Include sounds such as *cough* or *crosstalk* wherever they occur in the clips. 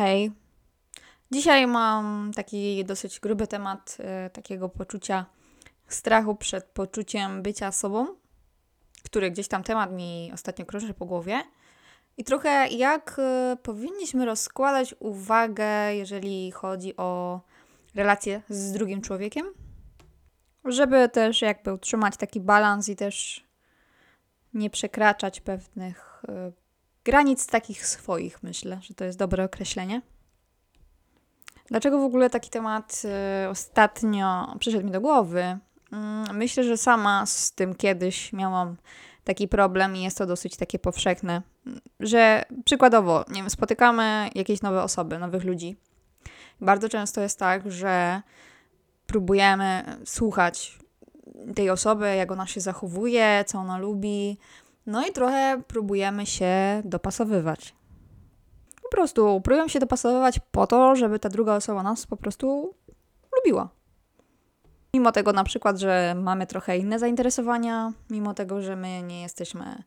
hej. Dzisiaj mam taki dosyć gruby temat e, takiego poczucia strachu przed poczuciem bycia sobą, który gdzieś tam temat mi ostatnio krąży po głowie. I trochę jak e, powinniśmy rozkładać uwagę, jeżeli chodzi o relacje z drugim człowiekiem, żeby też jakby utrzymać taki balans i też nie przekraczać pewnych e, granic takich swoich, myślę, że to jest dobre określenie. Dlaczego w ogóle taki temat y, ostatnio przyszedł mi do głowy? Mm, myślę, że sama z tym kiedyś miałam taki problem i jest to dosyć takie powszechne, że przykładowo, nie wiem, spotykamy jakieś nowe osoby, nowych ludzi. Bardzo często jest tak, że próbujemy słuchać tej osoby, jak ona się zachowuje, co ona lubi, no i trochę próbujemy się dopasowywać. Po prostu próbujemy się dopasowywać po to, żeby ta druga osoba nas po prostu lubiła. Mimo tego na przykład, że mamy trochę inne zainteresowania, mimo tego, że my nie jesteśmy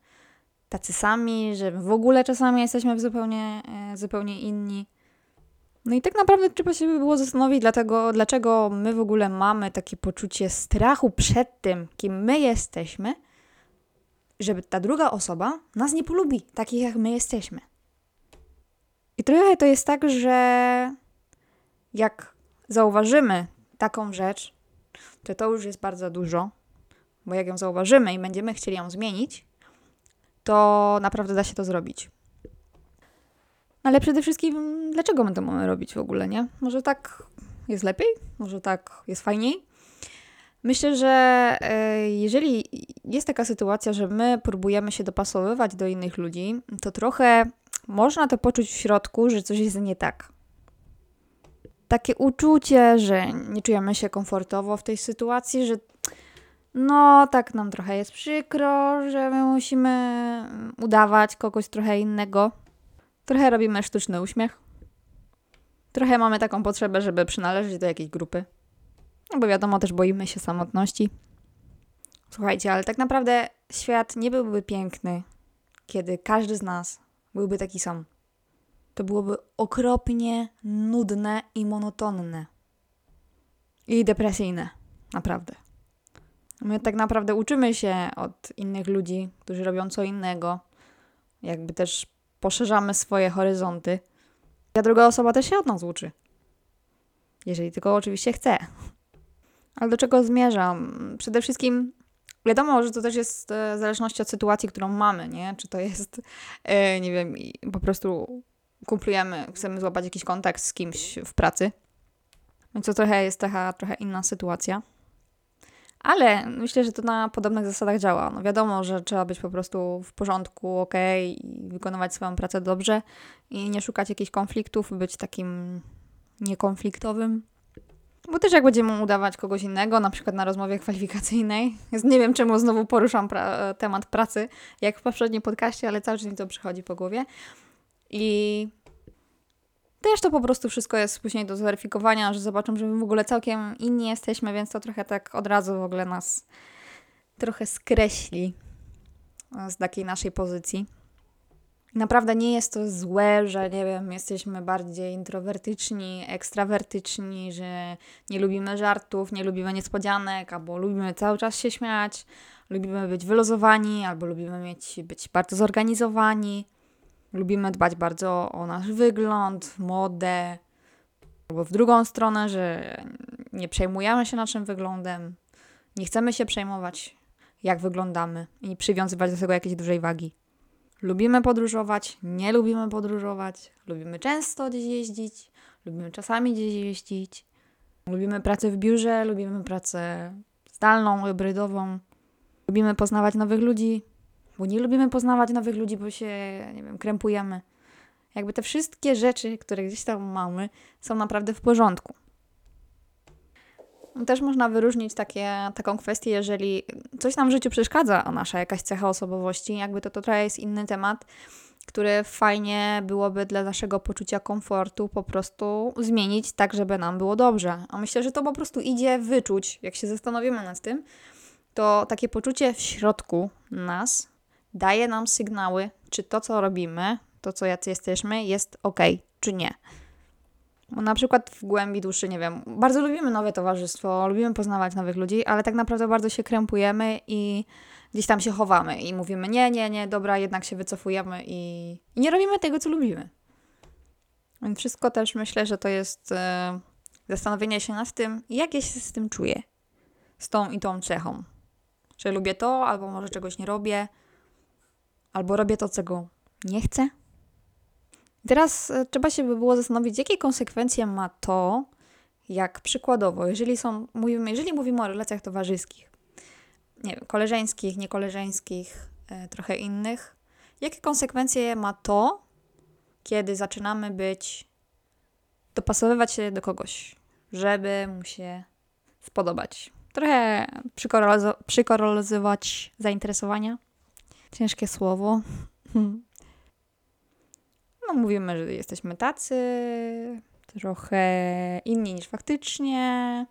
tacy sami, że w ogóle czasami jesteśmy zupełnie, e, zupełnie inni. No i tak naprawdę trzeba się by było zastanowić, dlatego, dlaczego my w ogóle mamy takie poczucie strachu przed tym, kim my jesteśmy, żeby ta druga osoba nas nie polubi, takich jak my jesteśmy. I trochę to jest tak, że jak zauważymy taką rzecz, to to już jest bardzo dużo, bo jak ją zauważymy i będziemy chcieli ją zmienić, to naprawdę da się to zrobić. Ale przede wszystkim, dlaczego my to mamy robić w ogóle, nie? Może tak jest lepiej, może tak jest fajniej. Myślę, że e, jeżeli jest taka sytuacja, że my próbujemy się dopasowywać do innych ludzi, to trochę można to poczuć w środku, że coś jest nie tak. Takie uczucie, że nie czujemy się komfortowo w tej sytuacji, że no tak nam trochę jest przykro, że my musimy udawać kogoś trochę innego. Trochę robimy sztuczny uśmiech. Trochę mamy taką potrzebę, żeby przynależeć do jakiejś grupy. No bo wiadomo, też boimy się samotności. Słuchajcie, ale tak naprawdę świat nie byłby piękny, kiedy każdy z nas byłby taki sam. To byłoby okropnie nudne i monotonne. I depresyjne. Naprawdę. My tak naprawdę uczymy się od innych ludzi, którzy robią co innego. Jakby też poszerzamy swoje horyzonty. A druga osoba też się od nas uczy. Jeżeli tylko oczywiście chce. Ale do czego zmierzam? Przede wszystkim wiadomo, że to też jest e, w zależności od sytuacji, którą mamy, nie? Czy to jest, e, nie wiem, po prostu kumplujemy, chcemy złapać jakiś kontakt z kimś w pracy. Więc to trochę jest taka trochę inna sytuacja. Ale myślę, że to na podobnych zasadach działa. No wiadomo, że trzeba być po prostu w porządku, ok, i wykonywać swoją pracę dobrze i nie szukać jakichś konfliktów, być takim niekonfliktowym. Bo też jak będziemy udawać kogoś innego, na przykład na rozmowie kwalifikacyjnej, nie wiem czemu znowu poruszam pra temat pracy, jak w poprzednim podcaście, ale cały czas mi to przychodzi po głowie. I też to po prostu wszystko jest później do zweryfikowania, że zobaczą, że my w ogóle całkiem inni jesteśmy, więc to trochę tak od razu w ogóle nas trochę skreśli z takiej naszej pozycji. Naprawdę nie jest to złe, że nie wiem, jesteśmy bardziej introwertyczni, ekstrawertyczni, że nie lubimy żartów, nie lubimy niespodzianek, albo lubimy cały czas się śmiać, lubimy być wylozowani, albo lubimy mieć, być bardzo zorganizowani, lubimy dbać bardzo o nasz wygląd, modę, albo w drugą stronę, że nie przejmujemy się naszym wyglądem, nie chcemy się przejmować, jak wyglądamy i przywiązywać do tego jakiejś dużej wagi. Lubimy podróżować, nie lubimy podróżować, lubimy często gdzieś jeździć, lubimy czasami gdzieś jeździć, lubimy pracę w biurze, lubimy pracę zdalną, hybrydową, lubimy poznawać nowych ludzi, bo nie lubimy poznawać nowych ludzi, bo się, nie wiem, krępujemy. Jakby te wszystkie rzeczy, które gdzieś tam mamy, są naprawdę w porządku. Też można wyróżnić takie, taką kwestię, jeżeli coś nam w życiu przeszkadza, a nasza jakaś cecha osobowości, jakby to, to trochę jest inny temat, który fajnie byłoby dla naszego poczucia komfortu po prostu zmienić tak, żeby nam było dobrze. A myślę, że to po prostu idzie wyczuć, jak się zastanowimy nad tym, to takie poczucie w środku nas daje nam sygnały, czy to, co robimy, to, co jacy jesteśmy, jest ok, czy nie. Bo na przykład w głębi duszy, nie wiem, bardzo lubimy nowe towarzystwo, lubimy poznawać nowych ludzi, ale tak naprawdę bardzo się krępujemy i gdzieś tam się chowamy i mówimy nie, nie, nie, dobra, jednak się wycofujemy i, i nie robimy tego, co lubimy. Więc wszystko też myślę, że to jest e, zastanowienie się nad tym, jak ja się z tym czuję, z tą i tą cechą. Czy lubię to, albo może czegoś nie robię, albo robię to, czego nie chcę. Teraz e, trzeba się by było zastanowić, jakie konsekwencje ma to, jak przykładowo, jeżeli są, mówimy, jeżeli mówimy o relacjach towarzyskich, nie wiem, koleżeńskich, niekoleżeńskich, e, trochę innych, jakie konsekwencje ma to, kiedy zaczynamy być, dopasowywać się do kogoś, żeby mu się spodobać. Trochę przykorozyzować zainteresowania. Ciężkie słowo. No, mówimy, że jesteśmy tacy, trochę inni niż faktycznie.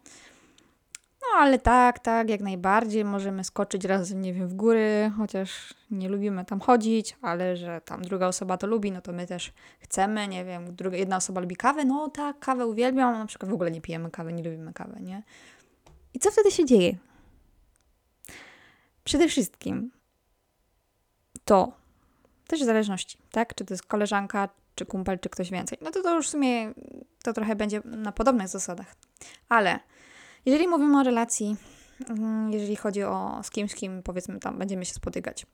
No ale tak, tak, jak najbardziej możemy skoczyć razem, nie wiem, w góry, chociaż nie lubimy tam chodzić, ale że tam druga osoba to lubi, no to my też chcemy, nie wiem, druga, jedna osoba lubi kawę, no tak, kawę uwielbiam, na przykład w ogóle nie pijemy kawy, nie lubimy kawy, nie? I co wtedy się dzieje? Przede wszystkim to też zależności, tak? Czy to jest koleżanka, czy kumpel, czy ktoś więcej. No to to już w sumie to trochę będzie na podobnych zasadach. Ale jeżeli mówimy o relacji, mm, jeżeli chodzi o z kimś, kim powiedzmy tam będziemy się spotykać,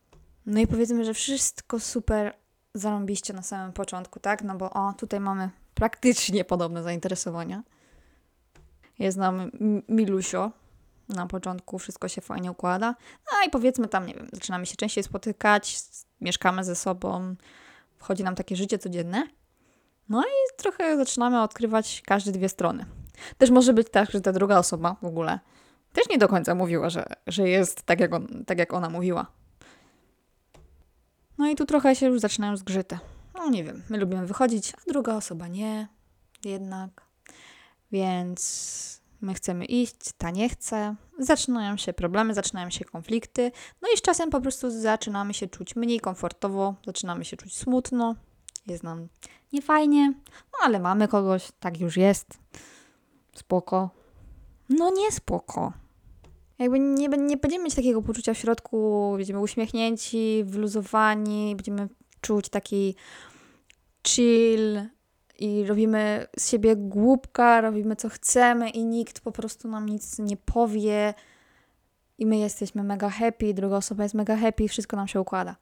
no i powiedzmy, że wszystko super zarąbiście na samym początku, tak? No bo o, tutaj mamy praktycznie podobne zainteresowania. Jest nam Milusio. Na początku wszystko się fajnie układa. No i powiedzmy tam, nie wiem, zaczynamy się częściej spotykać, mieszkamy ze sobą, wchodzi nam takie życie codzienne. No i trochę zaczynamy odkrywać każde dwie strony. Też może być tak, że ta druga osoba w ogóle też nie do końca mówiła, że, że jest tak jak, on, tak, jak ona mówiła. No i tu trochę się już zaczynają zgrzyty. No nie wiem, my lubimy wychodzić, a druga osoba nie, jednak. Więc my chcemy iść, ta nie chce. Zaczynają się problemy, zaczynają się konflikty. No i z czasem po prostu zaczynamy się czuć mniej komfortowo, zaczynamy się czuć smutno, jest nam niefajnie, no ale mamy kogoś, tak już jest. Spoko. No nie spoko. Jakby nie, nie będziemy mieć takiego poczucia w środku, będziemy uśmiechnięci, wyluzowani, będziemy czuć taki chill i robimy z siebie głupka, robimy co chcemy i nikt po prostu nam nic nie powie i my jesteśmy mega happy, druga osoba jest mega happy, wszystko nam się układa.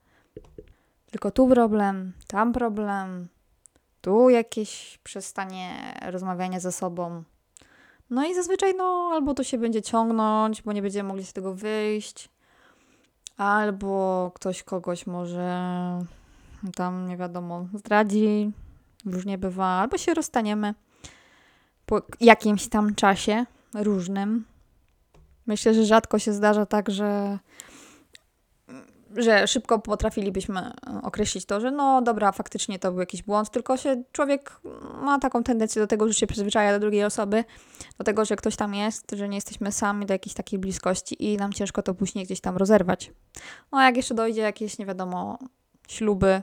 Tylko tu problem, tam problem, tu jakieś przestanie rozmawiania ze sobą. No i zazwyczaj, no, albo to się będzie ciągnąć, bo nie będziemy mogli z tego wyjść, albo ktoś kogoś może tam, nie wiadomo, zdradzi, różnie bywa, albo się rozstaniemy po jakimś tam czasie różnym. Myślę, że rzadko się zdarza tak, że że szybko potrafilibyśmy określić to, że no dobra, faktycznie to był jakiś błąd, tylko się człowiek ma taką tendencję do tego, że się przyzwyczaja do drugiej osoby, do tego, że ktoś tam jest, że nie jesteśmy sami do jakiejś takiej bliskości i nam ciężko to później gdzieś tam rozerwać. No a jak jeszcze dojdzie jakieś, nie wiadomo, śluby,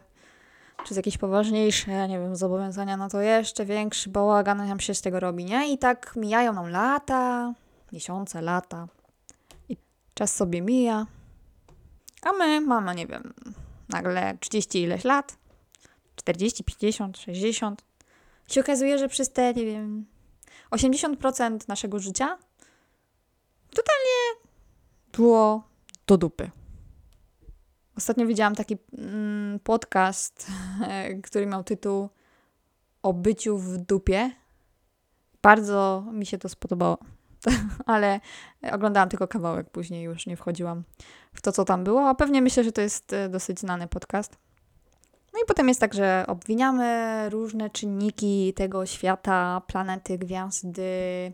czy jakieś poważniejsze, nie wiem, zobowiązania, no to jeszcze większy bałagan nam się z tego robi, nie? I tak mijają nam lata, miesiące, lata i czas sobie mija. A my mamy, nie wiem, nagle 30 ileś lat, 40, 50, 60. I się okazuje, że przez te, nie wiem, 80% naszego życia totalnie było do dupy. Ostatnio widziałam taki mm, podcast, *laughs* który miał tytuł O byciu w dupie. Bardzo mi się to spodobało. *laughs* ale oglądałam tylko kawałek, później już nie wchodziłam w to, co tam było, a pewnie myślę, że to jest e, dosyć znany podcast. No i potem jest tak, że obwiniamy różne czynniki tego świata, planety, gwiazdy,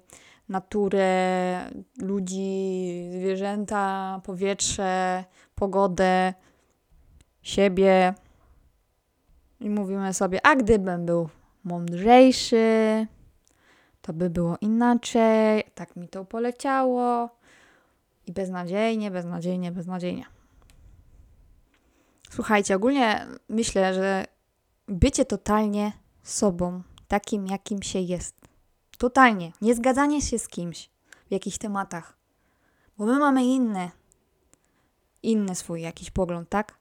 naturę, ludzi, zwierzęta, powietrze, pogodę, siebie. I mówimy sobie, a gdybym był mądrzejszy, to by było inaczej, tak mi to poleciało i beznadziejnie, beznadziejnie, beznadziejnie. Słuchajcie, ogólnie myślę, że bycie totalnie sobą, takim jakim się jest, Totalnie. Nie zgadzanie się z kimś w jakichś tematach. Bo my mamy inny, inny swój jakiś pogląd, tak?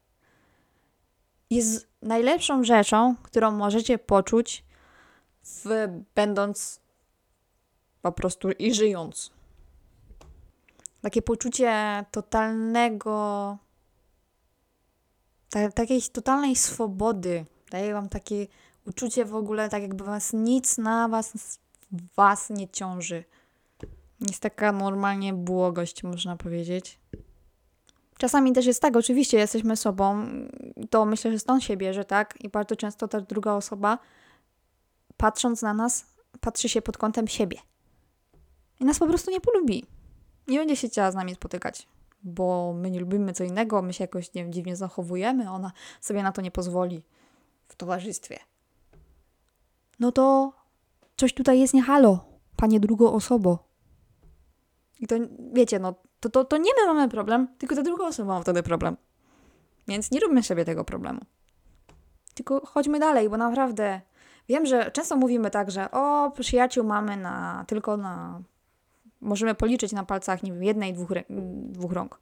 Jest najlepszą rzeczą, którą możecie poczuć, w, będąc po prostu i żyjąc. Takie poczucie totalnego, ta, takiej totalnej swobody. Daje wam takie uczucie w ogóle, tak jakby was nic na was, was nie ciąży. Jest taka normalnie błogość, można powiedzieć. Czasami też jest tak, oczywiście jesteśmy sobą, to myślę, że stąd się bierze, tak? I bardzo często ta druga osoba, patrząc na nas, patrzy się pod kątem siebie. I nas po prostu nie polubi. Nie będzie się chciała z nami spotykać, bo my nie lubimy co innego, my się jakoś nie wiem, dziwnie zachowujemy, ona sobie na to nie pozwoli w towarzystwie. No to coś tutaj jest nie halo, panie drugo osobo. I to wiecie, no to, to, to nie my mamy problem, tylko ta druga osoba ma wtedy problem. Więc nie róbmy sobie tego problemu. Tylko chodźmy dalej, bo naprawdę wiem, że często mówimy tak, że o, przyjaciół mamy na tylko na. Możemy policzyć na palcach, nie wiem, jednej, dwóch, dwóch rąk.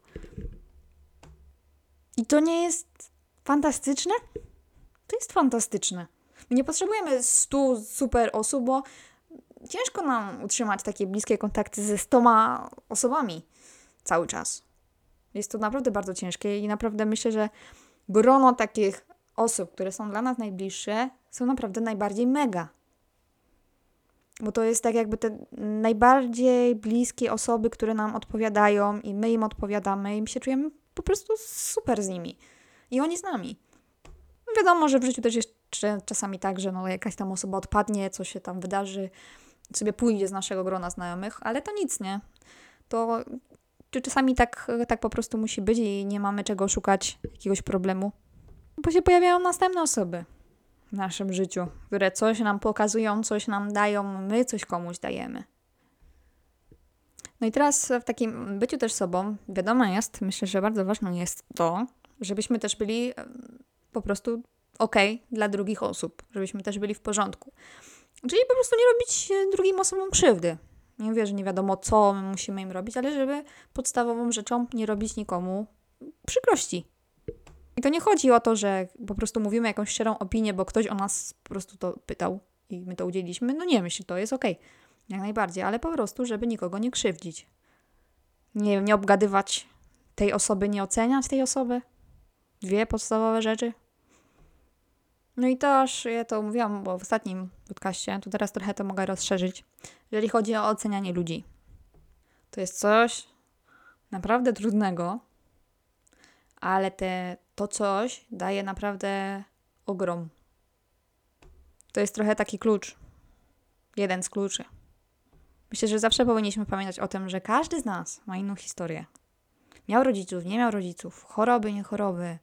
I to nie jest fantastyczne? To jest fantastyczne. My nie potrzebujemy stu super osób, bo ciężko nam utrzymać takie bliskie kontakty ze stoma osobami cały czas. Jest to naprawdę bardzo ciężkie i naprawdę myślę, że grono takich osób, które są dla nas najbliższe, są naprawdę najbardziej mega. Bo to jest tak jakby te najbardziej bliskie osoby, które nam odpowiadają i my im odpowiadamy i my się czujemy po prostu super z nimi. I oni z nami. Wiadomo, że w życiu też jest czasami tak, że no jakaś tam osoba odpadnie, coś się tam wydarzy, sobie pójdzie z naszego grona znajomych, ale to nic, nie? To czy czasami tak, tak po prostu musi być i nie mamy czego szukać jakiegoś problemu? Bo się pojawiają następne osoby w naszym życiu, które coś nam pokazują, coś nam dają, my coś komuś dajemy. No i teraz w takim byciu też sobą, wiadomo jest, myślę, że bardzo ważne jest to, żebyśmy też byli po prostu ok dla drugich osób, żebyśmy też byli w porządku. Czyli po prostu nie robić drugim osobom krzywdy. Nie mówię, że nie wiadomo, co my musimy im robić, ale żeby podstawową rzeczą nie robić nikomu przykrości. I to nie chodzi o to, że po prostu mówimy jakąś szczerą opinię, bo ktoś o nas po prostu to pytał i my to udzieliliśmy. No nie, myślę, to jest okej. Okay. Jak najbardziej, ale po prostu, żeby nikogo nie krzywdzić. Nie, nie obgadywać tej osoby, nie oceniać tej osoby. Dwie podstawowe rzeczy. No i też, ja to mówiłam bo w ostatnim podcaście, to teraz trochę to mogę rozszerzyć. Jeżeli chodzi o ocenianie ludzi, to jest coś naprawdę trudnego, ale te, to coś daje naprawdę ogrom. To jest trochę taki klucz. Jeden z kluczy. Myślę, że zawsze powinniśmy pamiętać o tym, że każdy z nas ma inną historię. Miał rodziców, nie miał rodziców, choroby, nie choroby,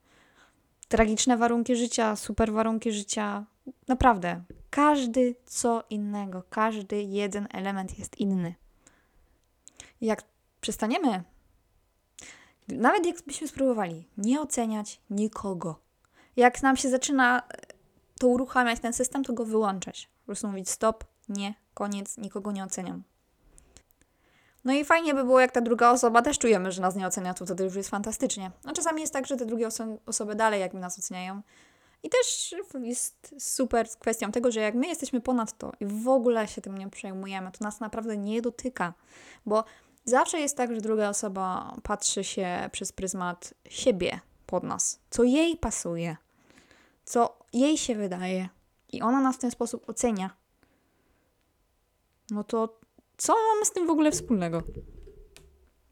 tragiczne warunki życia, super warunki życia. Naprawdę, każdy co innego, każdy jeden element jest inny. Jak przestaniemy, nawet jakbyśmy spróbowali nie oceniać nikogo, jak nam się zaczyna e, to uruchamiać ten system, to go wyłączać. Po prostu mówić stop, nie, koniec, nikogo nie oceniam. No i fajnie by było, jak ta druga osoba też czujemy, że nas nie ocenia, to wtedy już jest fantastycznie. No czasami jest tak, że te drugie oso osoby dalej jakby nas oceniają. I też jest super kwestią tego, że jak my jesteśmy ponad to i w ogóle się tym nie przejmujemy, to nas naprawdę nie dotyka. Bo zawsze jest tak, że druga osoba patrzy się przez pryzmat siebie pod nas, co jej pasuje, co jej się wydaje. I ona nas w ten sposób ocenia. No to co mamy z tym w ogóle wspólnego?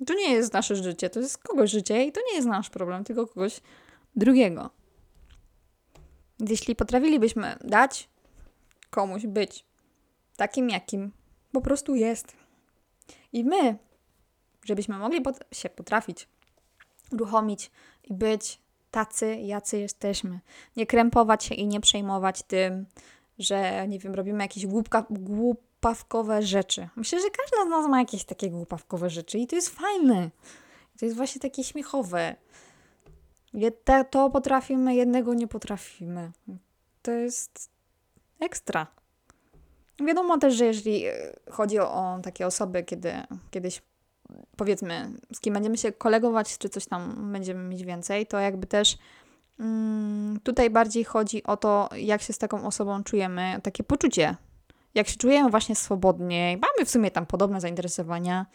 To nie jest nasze życie, to jest kogoś życie i to nie jest nasz problem, tylko kogoś drugiego. Jeśli potrafilibyśmy dać komuś być takim, jakim po prostu jest, i my, żebyśmy mogli pot się potrafić uruchomić i być tacy, jacy jesteśmy, nie krępować się i nie przejmować tym, że nie wiem, robimy jakieś głupka, głup głupawkowe rzeczy. Myślę, że każda z nas ma jakieś takie głupawkowe rzeczy i to jest fajne. To jest właśnie takie śmiechowe. To potrafimy, jednego nie potrafimy. To jest ekstra. Wiadomo też, że jeżeli e, chodzi o takie osoby, kiedy kiedyś powiedzmy, z kim będziemy się kolegować, czy coś tam będziemy mieć więcej, to jakby też mm, tutaj bardziej chodzi o to, jak się z taką osobą czujemy, takie poczucie, jak się czujemy właśnie swobodniej. Mamy w sumie tam podobne zainteresowania.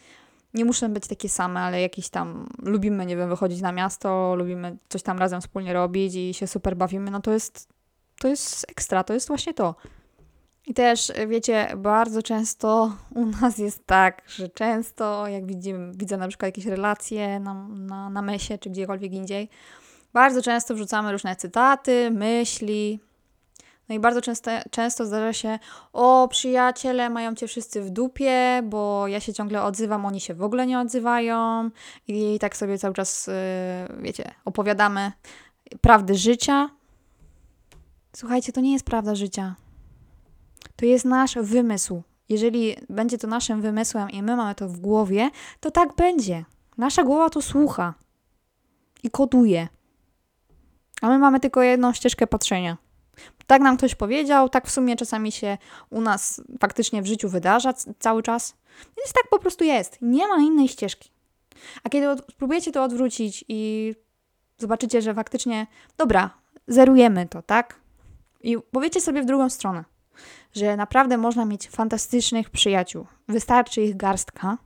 Nie muszą być takie same, ale jakieś tam lubimy, nie wiem, wychodzić na miasto, lubimy coś tam razem wspólnie robić i się super bawimy, no to jest, to jest ekstra, to jest właśnie to. I też, wiecie, bardzo często u nas jest tak, że często, jak widzimy, widzę na przykład jakieś relacje na, na, na mesie czy gdziekolwiek indziej, bardzo często wrzucamy różne cytaty, myśli. No i bardzo często, często zdarza się, o przyjaciele mają cię wszyscy w dupie, bo ja się ciągle odzywam, oni się w ogóle nie odzywają. I tak sobie cały czas, yy, wiecie, opowiadamy prawdy życia. Słuchajcie, to nie jest prawda życia. To jest nasz wymysł. Jeżeli będzie to naszym wymysłem i my mamy to w głowie, to tak będzie. Nasza głowa to słucha i koduje. A my mamy tylko jedną ścieżkę patrzenia. Tak nam ktoś powiedział, tak w sumie czasami się u nas faktycznie w życiu wydarza cały czas. Więc tak po prostu jest. Nie ma innej ścieżki. A kiedy spróbujecie to odwrócić i zobaczycie, że faktycznie, dobra, zerujemy to, tak? I powiecie sobie w drugą stronę że naprawdę można mieć fantastycznych przyjaciół. Wystarczy ich garstka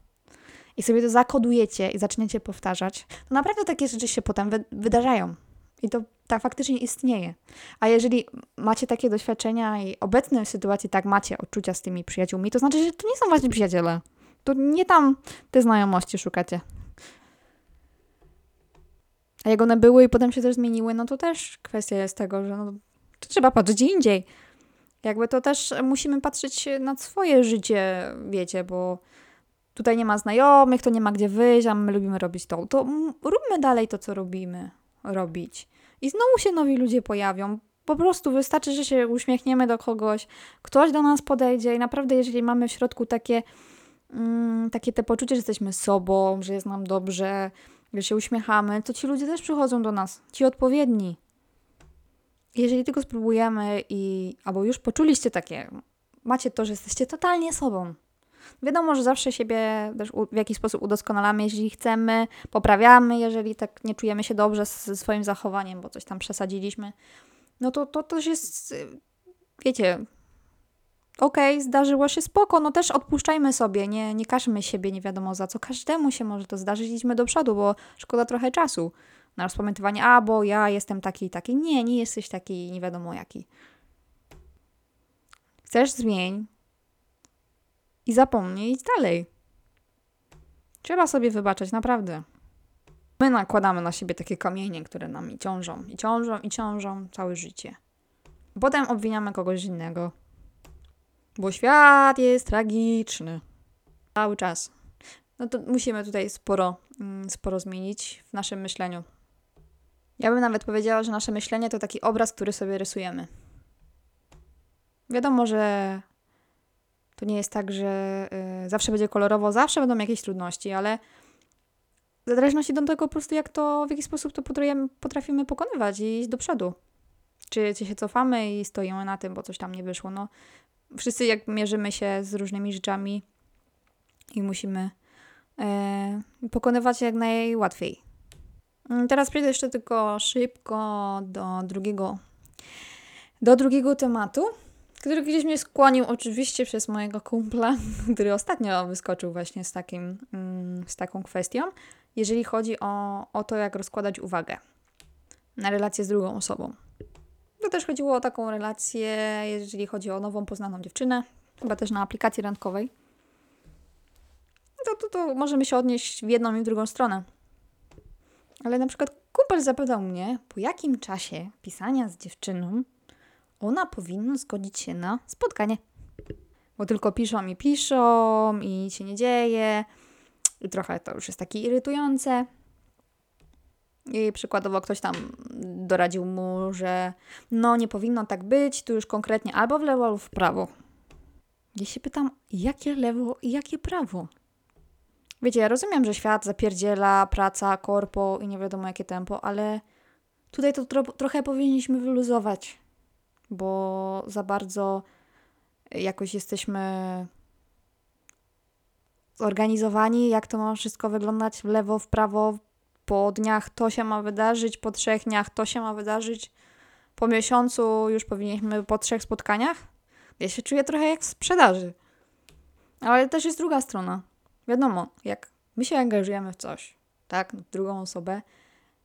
i sobie to zakodujecie i zaczniecie powtarzać, to naprawdę takie rzeczy się potem wy wydarzają. I to tak faktycznie istnieje. A jeżeli macie takie doświadczenia i obecne w sytuacji tak macie odczucia z tymi przyjaciółmi, to znaczy, że to nie są właśnie przyjaciele. To nie tam te znajomości szukacie. A jak one były i potem się też zmieniły, no to też kwestia jest tego, że no, to trzeba patrzeć indziej. Jakby to też musimy patrzeć na swoje życie, wiecie, bo tutaj nie ma znajomych, to nie ma gdzie wyjść, a my lubimy robić to. To róbmy dalej to, co robimy robić. I znowu się nowi ludzie pojawią. Po prostu wystarczy, że się uśmiechniemy do kogoś, ktoś do nas podejdzie i naprawdę, jeżeli mamy w środku takie, mm, takie te poczucie, że jesteśmy sobą, że jest nam dobrze, że się uśmiechamy, to ci ludzie też przychodzą do nas, ci odpowiedni. Jeżeli tylko spróbujemy i albo już poczuliście takie, macie to, że jesteście totalnie sobą. Wiadomo, że zawsze siebie też w jakiś sposób udoskonalamy, jeśli chcemy, poprawiamy, jeżeli tak nie czujemy się dobrze ze swoim zachowaniem, bo coś tam przesadziliśmy. No to to też jest, wiecie, okej, okay, zdarzyło się spoko, no też odpuszczajmy sobie, nie, nie każmy siebie nie wiadomo za co. Każdemu się może to zdarzyć, idźmy do przodu, bo szkoda trochę czasu na rozpamiętywanie, a bo ja jestem taki i taki. Nie, nie jesteś taki nie wiadomo jaki. Chcesz zmień i zapomnij idź dalej. Trzeba sobie wybaczać, naprawdę. My nakładamy na siebie takie kamienie, które nami ciążą i ciążą i ciążą całe życie. Potem obwiniamy kogoś innego. Bo świat jest tragiczny. Cały czas. No to musimy tutaj sporo, mm, sporo zmienić w naszym myśleniu. Ja bym nawet powiedziała, że nasze myślenie to taki obraz, który sobie rysujemy. Wiadomo, że to nie jest tak, że y, zawsze będzie kolorowo, zawsze będą jakieś trudności, ale w zależności od tego po prostu, jak to, w jaki sposób to potrafimy, potrafimy pokonywać i iść do przodu. Czy, czy się cofamy i stoimy na tym, bo coś tam nie wyszło. No, wszyscy jak mierzymy się z różnymi rzeczami i musimy e, pokonywać jak najłatwiej. Mm, teraz przejdę jeszcze tylko szybko do drugiego, do drugiego tematu, który gdzieś mnie skłonił oczywiście przez mojego kumpla, *laughs* który ostatnio wyskoczył właśnie z, takim, mm, z taką kwestią, jeżeli chodzi o, o to, jak rozkładać uwagę na relację z drugą osobą. To też chodziło o taką relację, jeżeli chodzi o nową poznaną dziewczynę, chyba też na aplikacji randkowej. To, to, to możemy się odnieść w jedną i w drugą stronę. Ale na przykład kumpel zapytał mnie, po jakim czasie pisania z dziewczyną ona powinna zgodzić się na spotkanie. Bo tylko piszą i piszą i nic się nie dzieje. I trochę to już jest takie irytujące. I przykładowo ktoś tam doradził mu, że no nie powinno tak być, tu już konkretnie albo w lewo, albo w prawo. Ja się pytam, jakie lewo i jakie prawo? Wiecie, ja rozumiem, że świat zapierdziela, praca, korpo i nie wiadomo jakie tempo, ale tutaj to tro trochę powinniśmy wyluzować, bo za bardzo jakoś jesteśmy zorganizowani, jak to ma wszystko wyglądać w lewo, w prawo, po dniach to się ma wydarzyć, po trzech dniach to się ma wydarzyć, po miesiącu już powinniśmy po trzech spotkaniach. Ja się czuję trochę jak w sprzedaży. Ale też jest druga strona. Wiadomo, jak my się angażujemy w coś, tak, drugą osobę,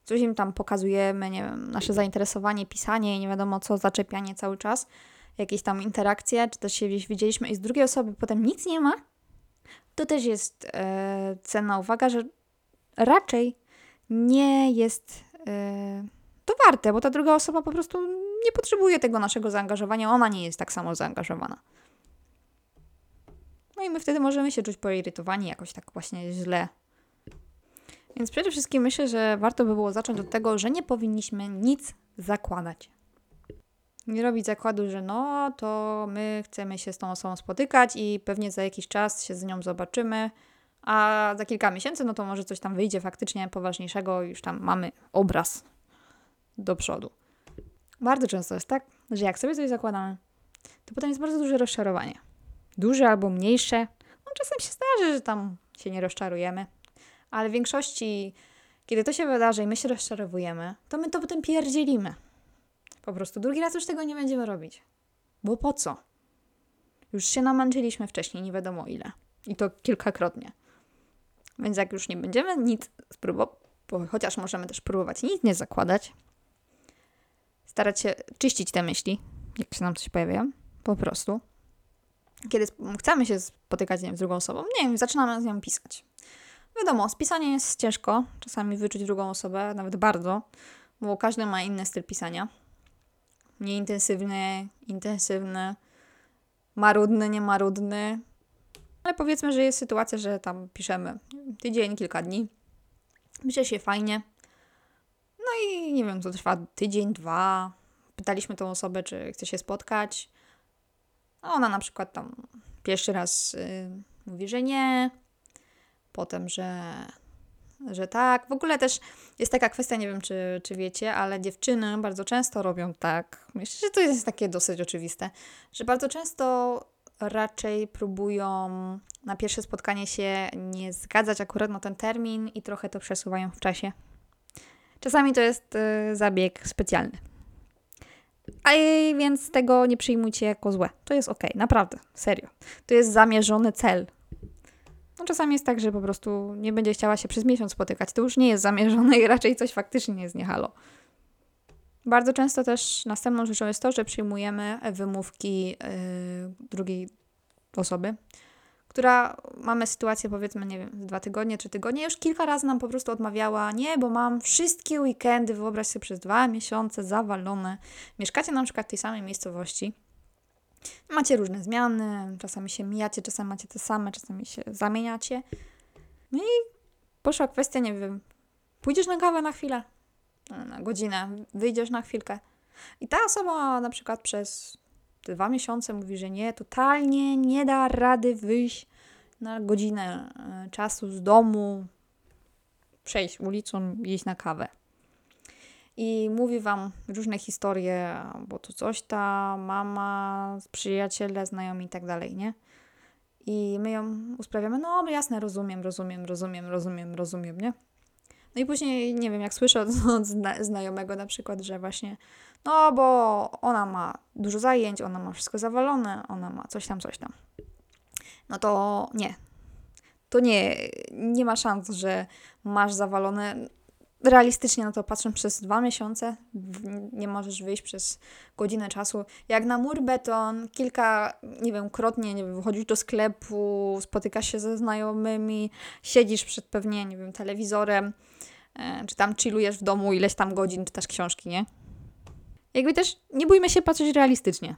coś im tam pokazujemy, nie wiem, nasze zainteresowanie, pisanie i nie wiadomo co, zaczepianie cały czas, jakieś tam interakcje, czy też się gdzieś widzieliśmy i z drugiej osoby potem nic nie ma, to też jest e, cenna uwaga, że raczej nie jest e, to warte, bo ta druga osoba po prostu nie potrzebuje tego naszego zaangażowania, ona nie jest tak samo zaangażowana. No i my wtedy możemy się czuć poirytowani, jakoś tak właśnie źle. Więc przede wszystkim myślę, że warto by było zacząć od tego, że nie powinniśmy nic zakładać. Nie robić zakładu, że no to my chcemy się z tą osobą spotykać i pewnie za jakiś czas się z nią zobaczymy, a za kilka miesięcy no to może coś tam wyjdzie faktycznie poważniejszego, już tam mamy obraz do przodu. Bardzo często jest tak, że jak sobie coś zakładamy, to potem jest bardzo duże rozczarowanie. Duże albo mniejsze. No czasem się zdarzy, że tam się nie rozczarujemy, ale w większości, kiedy to się wydarzy i my się rozczarowujemy, to my to potem pierdzielimy. Po prostu drugi raz już tego nie będziemy robić. Bo po co? Już się namęczyliśmy wcześniej, nie wiadomo ile. I to kilkakrotnie. Więc jak już nie będziemy nic spróbować, chociaż możemy też próbować nic nie zakładać, starać się czyścić te myśli, jak się nam coś pojawia, po prostu. Kiedy chcemy się spotykać z drugą osobą, nie wiem, zaczynamy z nią pisać. Wiadomo, z pisaniem jest ciężko, czasami wyczuć drugą osobę, nawet bardzo, bo każdy ma inny styl pisania. Nieintensywny, intensywny, marudny, niemarudny. Ale powiedzmy, że jest sytuacja, że tam piszemy tydzień, kilka dni. Pisze się fajnie. No i nie wiem, to trwa tydzień, dwa. Pytaliśmy tą osobę, czy chce się spotkać. A ona na przykład tam pierwszy raz y, mówi, że nie, potem, że, że tak. W ogóle też jest taka kwestia, nie wiem czy, czy wiecie, ale dziewczyny bardzo często robią tak. Myślę, że to jest takie dosyć oczywiste, że bardzo często raczej próbują na pierwsze spotkanie się nie zgadzać akurat na ten termin i trochę to przesuwają w czasie. Czasami to jest y, zabieg specjalny. A więc tego nie przyjmujcie jako złe. To jest ok, naprawdę, serio. To jest zamierzony cel. No czasami jest tak, że po prostu nie będzie chciała się przez miesiąc spotykać. To już nie jest zamierzone i raczej coś faktycznie jest niehalo. Bardzo często też następną rzeczą jest to, że przyjmujemy wymówki yy, drugiej osoby, która mamy sytuację powiedzmy, nie wiem, dwa tygodnie, trzy tygodnie, już kilka razy nam po prostu odmawiała, nie, bo mam wszystkie weekendy, wyobraź sobie, przez dwa miesiące zawalone. Mieszkacie na przykład w tej samej miejscowości, macie różne zmiany, czasami się mijacie, czasami macie te same, czasami się zamieniacie. No i poszła kwestia, nie wiem, pójdziesz na kawę na chwilę, na godzinę, wyjdziesz na chwilkę. I ta osoba na przykład przez dwa miesiące mówi, że nie, totalnie nie da rady wyjść na godzinę e, czasu z domu, przejść ulicą, iść na kawę. I mówi wam różne historie, bo to coś ta mama, przyjaciele, znajomi i tak dalej, nie? I my ją usprawiamy, no jasne, rozumiem, rozumiem, rozumiem, rozumiem, rozumiem, nie? No i później, nie wiem, jak słyszę od, *laughs* od znajomego na przykład, że właśnie, no bo ona ma dużo zajęć, ona ma wszystko zawalone, ona ma coś tam, coś tam. No to nie. To nie, nie ma szans, że masz zawalone. Realistycznie na to patrząc przez dwa miesiące, nie możesz wyjść przez godzinę czasu. Jak na mur beton, kilka, nie wiem, krotnie, nie wiem, wychodzisz do sklepu, spotykasz się ze znajomymi, siedzisz przed pewnie, nie wiem, telewizorem, e, czy tam chillujesz w domu ileś tam godzin, czytasz książki, nie? Jakby też nie bójmy się patrzeć realistycznie.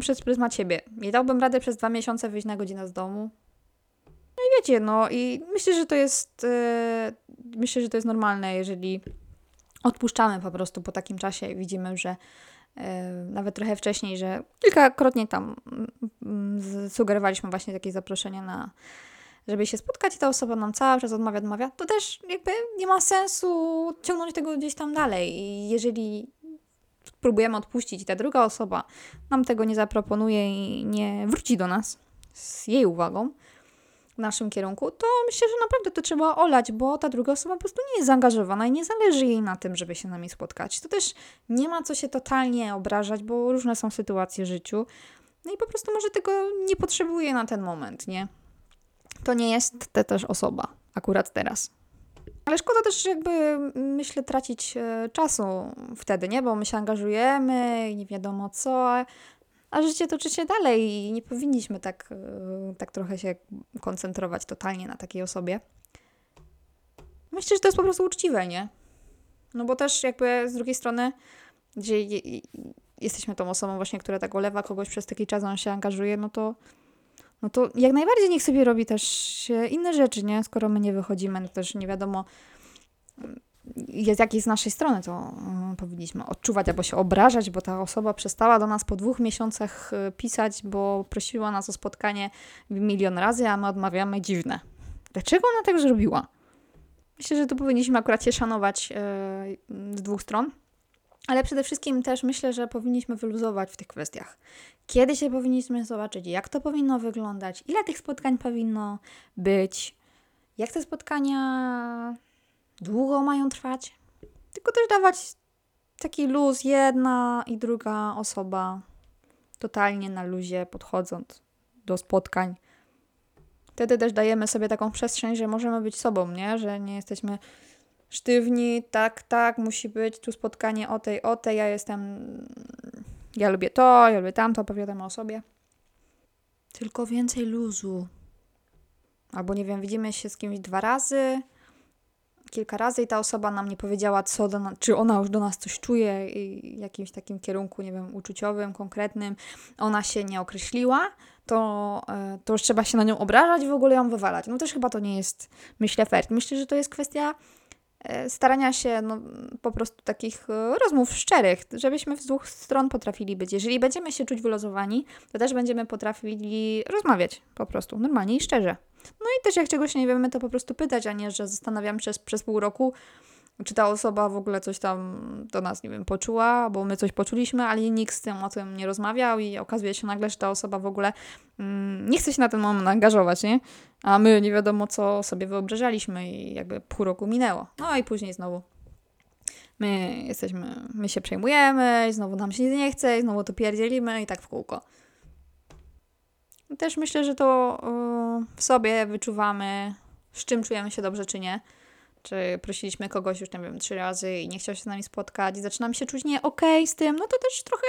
Przez pryzmat siebie. Nie dałbym rady przez dwa miesiące wyjść na godzinę z domu. I wiecie, no i myślę, że to jest yy, myślę, że to jest normalne, jeżeli odpuszczamy po prostu po takim czasie i widzimy, że yy, nawet trochę wcześniej, że kilkakrotnie tam yy, sugerowaliśmy właśnie takie zaproszenia na żeby się spotkać i ta osoba nam cały czas odmawia, odmawia, to też jakby nie ma sensu ciągnąć tego gdzieś tam dalej. I jeżeli spróbujemy odpuścić i ta druga osoba nam tego nie zaproponuje i nie wróci do nas z jej uwagą w naszym kierunku, to myślę, że naprawdę to trzeba olać, bo ta druga osoba po prostu nie jest zaangażowana i nie zależy jej na tym, żeby się z nami spotkać. To też nie ma co się totalnie obrażać, bo różne są sytuacje w życiu. No i po prostu może tego nie potrzebuje na ten moment, nie? To nie jest ta też osoba akurat teraz. Ale szkoda też jakby, myślę, tracić e, czasu wtedy, nie? Bo my się angażujemy i nie wiadomo co, a życie toczy się dalej i nie powinniśmy tak, e, tak trochę się koncentrować totalnie na takiej osobie. Myślę, że to jest po prostu uczciwe, nie? No bo też jakby z drugiej strony, gdzie jesteśmy tą osobą właśnie, która tak olewa kogoś przez taki czas, on się angażuje, no to no to jak najbardziej niech sobie robi też inne rzeczy, nie? Skoro my nie wychodzimy, no też nie wiadomo z jakiej z naszej strony to y, powinniśmy odczuwać albo się obrażać, bo ta osoba przestała do nas po dwóch miesiącach y, pisać, bo prosiła nas o spotkanie milion razy, a my odmawiamy dziwne. Dlaczego ona tak zrobiła? Myślę, że tu powinniśmy akurat się szanować y, z dwóch stron. Ale przede wszystkim też myślę, że powinniśmy wyluzować w tych kwestiach. Kiedy się powinniśmy zobaczyć, jak to powinno wyglądać, ile tych spotkań powinno być, jak te spotkania długo mają trwać. Tylko też dawać taki luz, jedna i druga osoba totalnie na luzie podchodząc do spotkań. Wtedy też dajemy sobie taką przestrzeń, że możemy być sobą, nie? Że nie jesteśmy sztywni, tak, tak, musi być tu spotkanie o tej, o tej, ja jestem, ja lubię to, ja lubię tamto, opowiadamy o sobie. Tylko więcej luzu. Albo nie wiem, widzimy się z kimś dwa razy, kilka razy i ta osoba nam nie powiedziała, co do czy ona już do nas coś czuje w jakimś takim kierunku, nie wiem, uczuciowym, konkretnym, ona się nie określiła, to, e, to już trzeba się na nią obrażać i w ogóle ją wywalać. No też chyba to nie jest, myślę, fair. Myślę, że to jest kwestia starania się no, po prostu takich e, rozmów szczerych, żebyśmy z dwóch stron potrafili być. Jeżeli będziemy się czuć wylozowani, to też będziemy potrafili rozmawiać po prostu, normalnie i szczerze. No i też jak czegoś nie wiemy, to po prostu pytać, a nie, że zastanawiam się przez pół roku, czy ta osoba w ogóle coś tam do nas, nie wiem, poczuła, bo my coś poczuliśmy, ale nikt z tym o tym nie rozmawiał i okazuje się nagle, że ta osoba w ogóle mm, nie chce się na ten moment angażować, nie? A my nie wiadomo, co sobie wyobrażaliśmy i jakby pół roku minęło. No i później znowu my jesteśmy, my się przejmujemy, znowu nam się nie chce, znowu to pierdzielimy i tak w kółko. Też myślę, że to w sobie wyczuwamy, z czym czujemy się dobrze, czy nie czy prosiliśmy kogoś już, nie wiem, trzy razy i nie chciał się z nami spotkać i zaczynam się czuć nie okej okay z tym, no to też trochę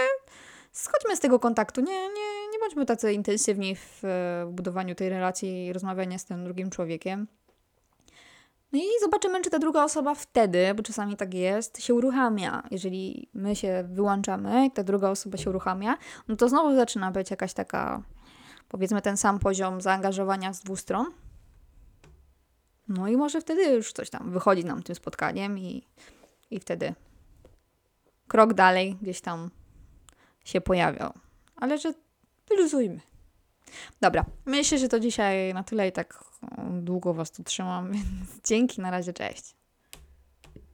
schodźmy z tego kontaktu, nie, nie, nie bądźmy tacy intensywni w, w budowaniu tej relacji i rozmawiania z tym drugim człowiekiem. No i zobaczymy, czy ta druga osoba wtedy, bo czasami tak jest, się uruchamia. Jeżeli my się wyłączamy i ta druga osoba się uruchamia, no to znowu zaczyna być jakaś taka, powiedzmy, ten sam poziom zaangażowania z dwóch stron. No i może wtedy już coś tam wychodzi nam tym spotkaniem i, i wtedy krok dalej gdzieś tam się pojawiał. Ale że wyluzujmy. Dobra, myślę, że to dzisiaj na tyle i tak długo Was tu trzymam, *laughs* więc dzięki, na razie, cześć.